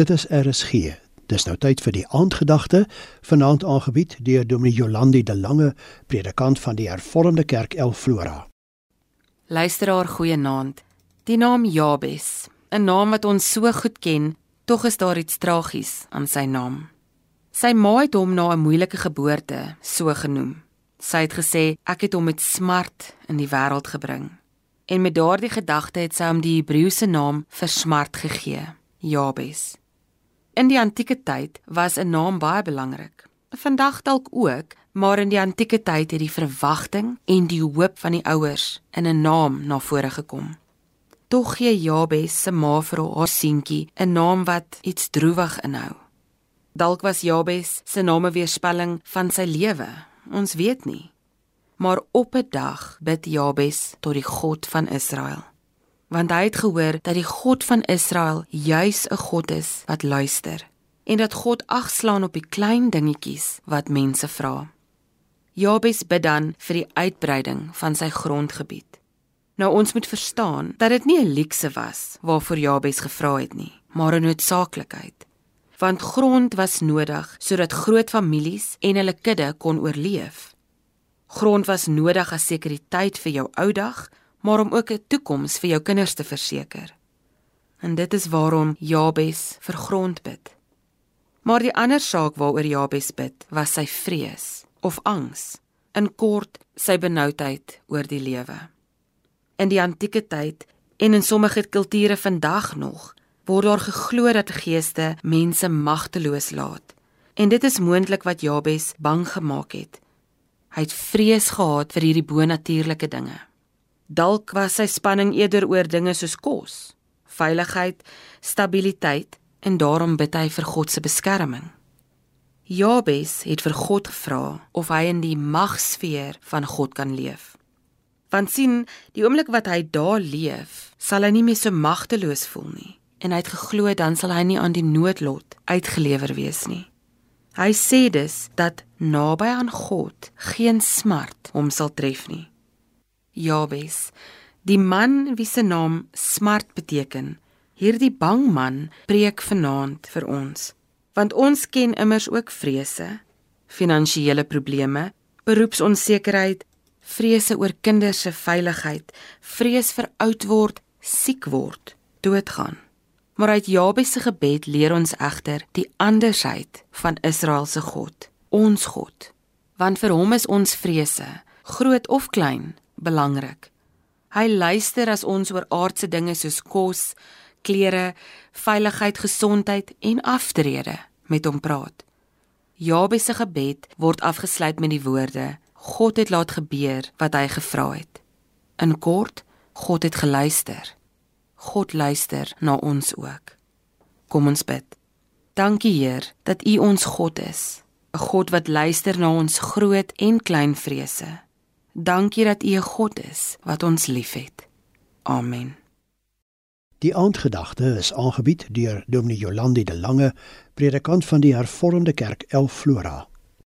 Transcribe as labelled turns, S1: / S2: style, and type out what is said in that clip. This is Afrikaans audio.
S1: Dit is RSG. Dis nou tyd vir die aandgedagte, vanaand aangebied deur Dominee Jolandi de Lange, predikant van die Hervormde Kerk El Flora.
S2: Luisteraar goeienaand. Die naam Jabes, 'n naam wat ons so goed ken, tog is daar iets tragies aan sy naam. Sy ma het hom na 'n moeilike geboorte so genoem. Sy het gesê ek het hom met smart in die wêreld gebring. En met daardie gedagte het sy hom die Hebreëse naam vir smart gegee, Jabes. In die antieke tyd was 'n naam baie belangrik. Vandag dalk ook, maar in die antieke tyd het die verwagting en die hoop van die ouers in 'n naam na vore gekom. Tog gee Jabes se ma vir haar seentjie 'n naam wat iets droewig inhou. Dalk was Jabes se naam 'n weerspelling van sy lewe. Ons weet nie. Maar op 'n dag bid Jabes tot die God van Israel want hy het gehoor dat die God van Israel juis 'n God is wat luister en dat God agslaan op die klein dingetjies wat mense vra. Jabes bid dan vir die uitbreiding van sy grondgebied. Nou ons moet verstaan dat dit nie 'n luukse was waarvoor Jabes gevra het nie, maar 'n noodsaaklikheid. Want grond was nodig sodat groot families en hulle kudde kon oorleef. Grond was nodig as sekuriteit vir jou ou dag maar om ook 'n toekoms vir jou kinders te verseker. En dit is waarom Jabes vir grond bid. Maar die ander saak waaroor Jabes bid, was sy vrees of angs, in kort sy benoudheid oor die lewe. In die antieke tyd en in sommige kulture vandag nog word daar geglo dat geeste mense magteloos laat. En dit is moontlik wat Jabes bang gemaak het. Hy het vrees gehad vir hierdie bonatuurlike dinge. Dalk was sy spanning eerder oor dinge soos kos, veiligheid, stabiliteit en daarom bid hy vir God se beskerming. Jabes het vir God gevra of hy in die magsfeer van God kan leef. Want sien, die oomblik wat hy daar leef, sal hy nie meer so magteloos voel nie en hy het geglo dan sal hy nie aan die noodlot uitgelewer wees nie. Hy sê dus dat naby aan God geen smart hom sal tref nie. Jabes, die man wie se naam smart beteken. Hierdie bang man preek vanaand vir ons, want ons ken immers ook vrese, finansiële probleme, beroepsonsekerheid, vrese oor kinders se veiligheid, vrees vir oud word, siek word, doodgaan. Maar uit Jabes se gebed leer ons egter die andersheid van Israel se God, ons God. Want vir hom is ons vrese, groot of klein, belangrik. Hy luister as ons oor aardse dinge soos kos, klere, veiligheid, gesondheid en aftrede met hom praat. Jabes se gebed word afgesluit met die woorde: God het laat gebeur wat hy gevra het. In kort, God het geluister. God luister na ons ook. Kom ons bid. Dankie Heer dat U ons God is, 'n God wat luister na ons groot en klein vrese. Dankie dat U 'n God is wat ons liefhet. Amen.
S1: Die aandgedagte is aangebied deur Dominee Jolandi de Lange, predikant van die Hervormde Kerk El Flora.